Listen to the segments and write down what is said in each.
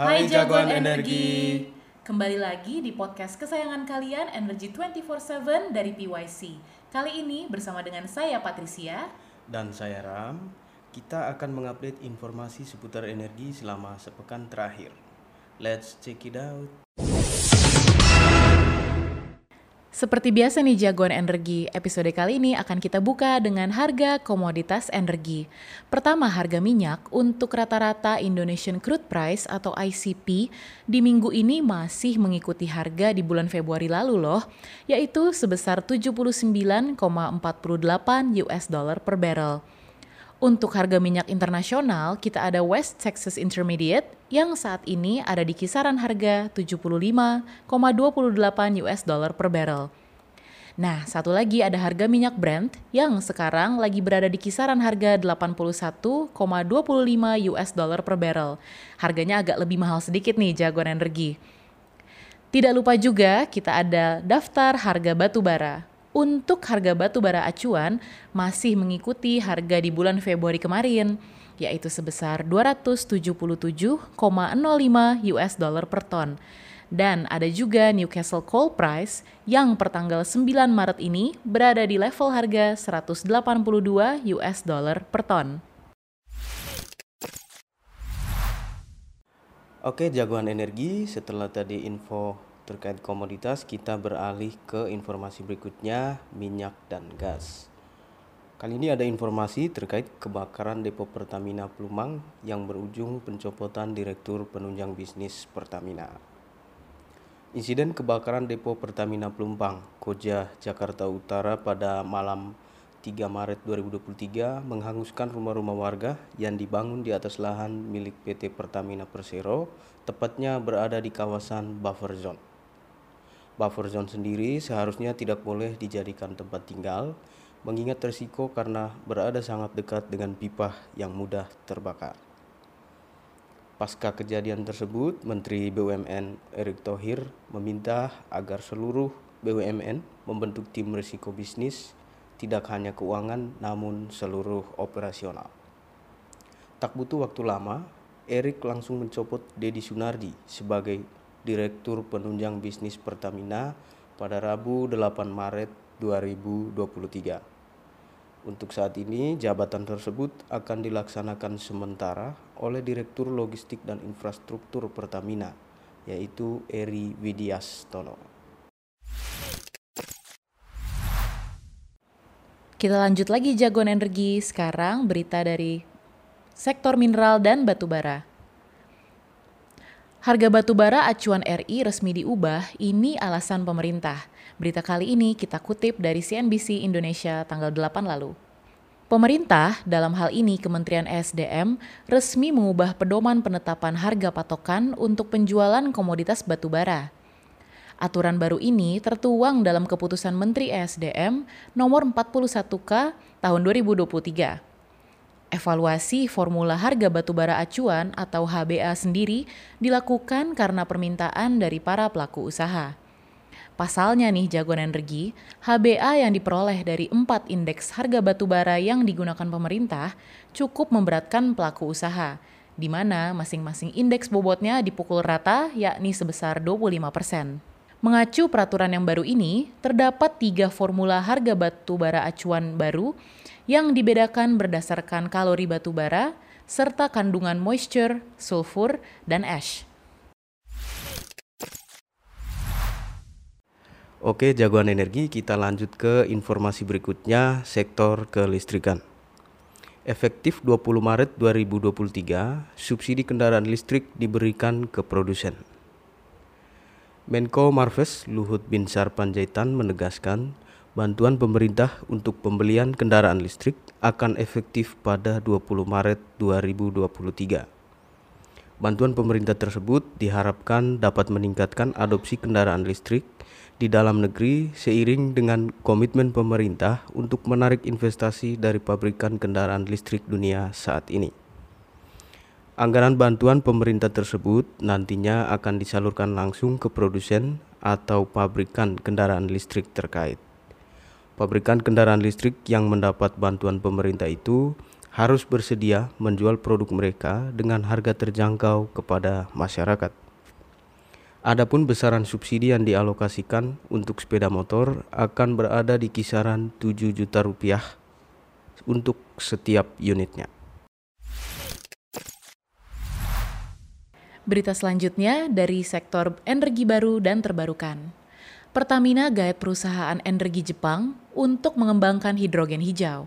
Hai jagoan energi. Kembali lagi di podcast kesayangan kalian Energy 24/7 dari PYC. Kali ini bersama dengan saya Patricia. Dan saya Ram, kita akan mengupdate informasi seputar energi selama sepekan terakhir. Let's check it out. Seperti biasa nih jagoan energi, episode kali ini akan kita buka dengan harga komoditas energi. Pertama harga minyak untuk rata-rata Indonesian Crude Price atau ICP di minggu ini masih mengikuti harga di bulan Februari lalu loh, yaitu sebesar 79,48 US dollar per barrel. Untuk harga minyak internasional, kita ada West Texas Intermediate yang saat ini ada di kisaran harga 75,28 US dollar per barrel. Nah, satu lagi ada harga minyak Brent yang sekarang lagi berada di kisaran harga 81,25 US dollar per barrel. Harganya agak lebih mahal sedikit nih jagoan energi. Tidak lupa juga kita ada daftar harga batu bara untuk harga batu bara acuan masih mengikuti harga di bulan Februari kemarin, yaitu sebesar 277,05 US dollar per ton. Dan ada juga Newcastle Coal Price yang pertanggal 9 Maret ini berada di level harga 182 US dollar per ton. Oke, jagoan energi, setelah tadi info terkait komoditas, kita beralih ke informasi berikutnya, minyak dan gas. Kali ini ada informasi terkait kebakaran depo Pertamina Plumang yang berujung pencopotan Direktur Penunjang Bisnis Pertamina. Insiden kebakaran depo Pertamina Plumpang, Koja, Jakarta Utara pada malam 3 Maret 2023 menghanguskan rumah-rumah warga yang dibangun di atas lahan milik PT Pertamina Persero, tepatnya berada di kawasan buffer zone. Buffer zone sendiri seharusnya tidak boleh dijadikan tempat tinggal, mengingat resiko karena berada sangat dekat dengan pipa yang mudah terbakar. Pasca kejadian tersebut, Menteri BUMN Erick Thohir meminta agar seluruh BUMN membentuk tim risiko bisnis, tidak hanya keuangan namun seluruh operasional. Tak butuh waktu lama, Erick langsung mencopot Dedi Sunardi sebagai Direktur Penunjang Bisnis Pertamina pada Rabu 8 Maret 2023. Untuk saat ini, jabatan tersebut akan dilaksanakan sementara oleh Direktur Logistik dan Infrastruktur Pertamina, yaitu Eri Widiastono. Kita lanjut lagi jagoan energi. Sekarang berita dari sektor mineral dan batubara. Harga batu bara acuan RI resmi diubah, ini alasan pemerintah. Berita kali ini kita kutip dari CNBC Indonesia tanggal 8 lalu. Pemerintah, dalam hal ini Kementerian ESDM, resmi mengubah pedoman penetapan harga patokan untuk penjualan komoditas batu bara. Aturan baru ini tertuang dalam keputusan Menteri ESDM nomor 41K tahun 2023 Evaluasi formula harga batubara acuan atau HBA sendiri dilakukan karena permintaan dari para pelaku usaha. Pasalnya nih jagoan energi, HBA yang diperoleh dari empat indeks harga batubara yang digunakan pemerintah cukup memberatkan pelaku usaha, di mana masing-masing indeks bobotnya dipukul rata yakni sebesar 25 persen. Mengacu peraturan yang baru ini, terdapat tiga formula harga batubara acuan baru yang dibedakan berdasarkan kalori batu bara serta kandungan moisture, sulfur, dan ash. Oke, jagoan energi, kita lanjut ke informasi berikutnya, sektor kelistrikan. Efektif 20 Maret 2023, subsidi kendaraan listrik diberikan ke produsen. Menko Marves Luhut Binsar Panjaitan menegaskan bantuan pemerintah untuk pembelian kendaraan listrik akan efektif pada 20 Maret 2023. Bantuan pemerintah tersebut diharapkan dapat meningkatkan adopsi kendaraan listrik di dalam negeri seiring dengan komitmen pemerintah untuk menarik investasi dari pabrikan kendaraan listrik dunia saat ini. Anggaran bantuan pemerintah tersebut nantinya akan disalurkan langsung ke produsen atau pabrikan kendaraan listrik terkait. Pabrikan kendaraan listrik yang mendapat bantuan pemerintah itu harus bersedia menjual produk mereka dengan harga terjangkau kepada masyarakat. Adapun besaran subsidi yang dialokasikan untuk sepeda motor akan berada di kisaran 7 juta rupiah untuk setiap unitnya. Berita selanjutnya dari sektor energi baru dan terbarukan. Pertamina gaet perusahaan energi Jepang untuk mengembangkan hidrogen hijau.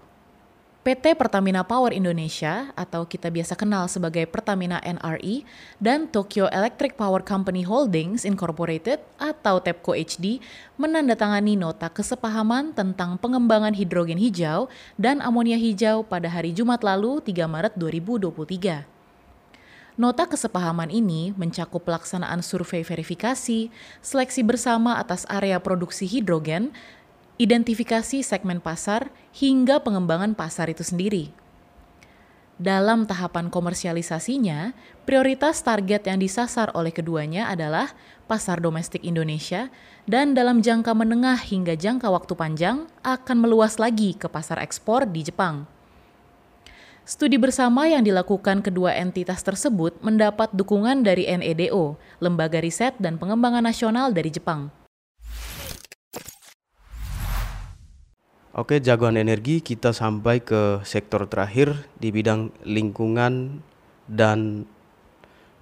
PT Pertamina Power Indonesia atau kita biasa kenal sebagai Pertamina NRE dan Tokyo Electric Power Company Holdings Incorporated atau TEPCO HD menandatangani nota kesepahaman tentang pengembangan hidrogen hijau dan amonia hijau pada hari Jumat lalu 3 Maret 2023. Nota kesepahaman ini mencakup pelaksanaan survei verifikasi, seleksi bersama atas area produksi hidrogen, identifikasi segmen pasar, hingga pengembangan pasar itu sendiri. Dalam tahapan komersialisasinya, prioritas target yang disasar oleh keduanya adalah pasar domestik Indonesia dan dalam jangka menengah hingga jangka waktu panjang akan meluas lagi ke pasar ekspor di Jepang. Studi bersama yang dilakukan kedua entitas tersebut mendapat dukungan dari NEDO, Lembaga Riset dan Pengembangan Nasional dari Jepang. Oke, jagoan energi kita sampai ke sektor terakhir di bidang lingkungan dan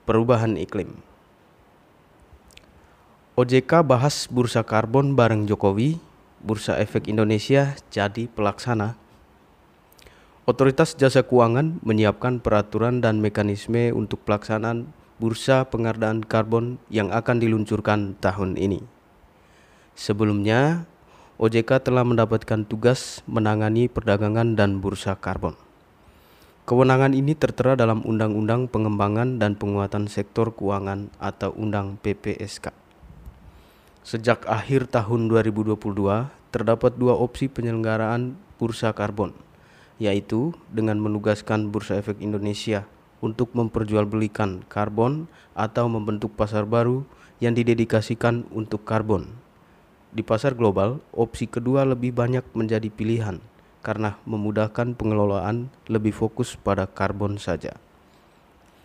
perubahan iklim. OJK bahas bursa karbon bareng Jokowi, Bursa Efek Indonesia jadi pelaksana Otoritas Jasa Keuangan menyiapkan peraturan dan mekanisme untuk pelaksanaan bursa pengadaan karbon yang akan diluncurkan tahun ini. Sebelumnya, OJK telah mendapatkan tugas menangani perdagangan dan bursa karbon. Kewenangan ini tertera dalam Undang-Undang Pengembangan dan Penguatan Sektor Keuangan atau Undang PPSK. Sejak akhir tahun 2022, terdapat dua opsi penyelenggaraan bursa karbon – yaitu dengan menugaskan Bursa Efek Indonesia untuk memperjualbelikan karbon atau membentuk pasar baru yang didedikasikan untuk karbon. Di pasar global, opsi kedua lebih banyak menjadi pilihan karena memudahkan pengelolaan lebih fokus pada karbon saja.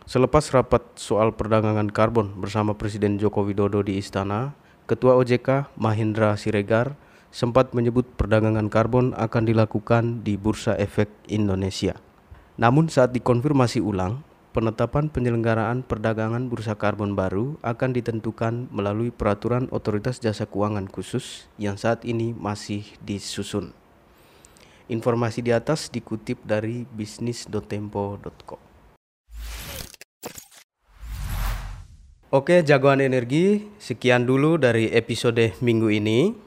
Selepas rapat soal perdagangan karbon bersama Presiden Joko Widodo di istana, Ketua OJK Mahendra Siregar sempat menyebut perdagangan karbon akan dilakukan di Bursa Efek Indonesia. Namun saat dikonfirmasi ulang, penetapan penyelenggaraan perdagangan bursa karbon baru akan ditentukan melalui peraturan Otoritas Jasa Keuangan Khusus yang saat ini masih disusun. Informasi di atas dikutip dari bisnis.tempo.com. Oke, jagoan energi, sekian dulu dari episode minggu ini.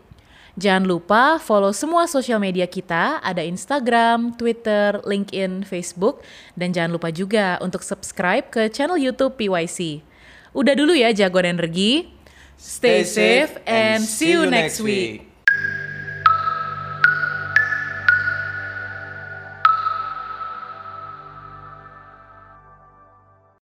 Jangan lupa follow semua sosial media kita, ada Instagram, Twitter, LinkedIn, Facebook, dan jangan lupa juga untuk subscribe ke channel YouTube PYC. Udah dulu ya jagoan energi. Stay safe and see you next week.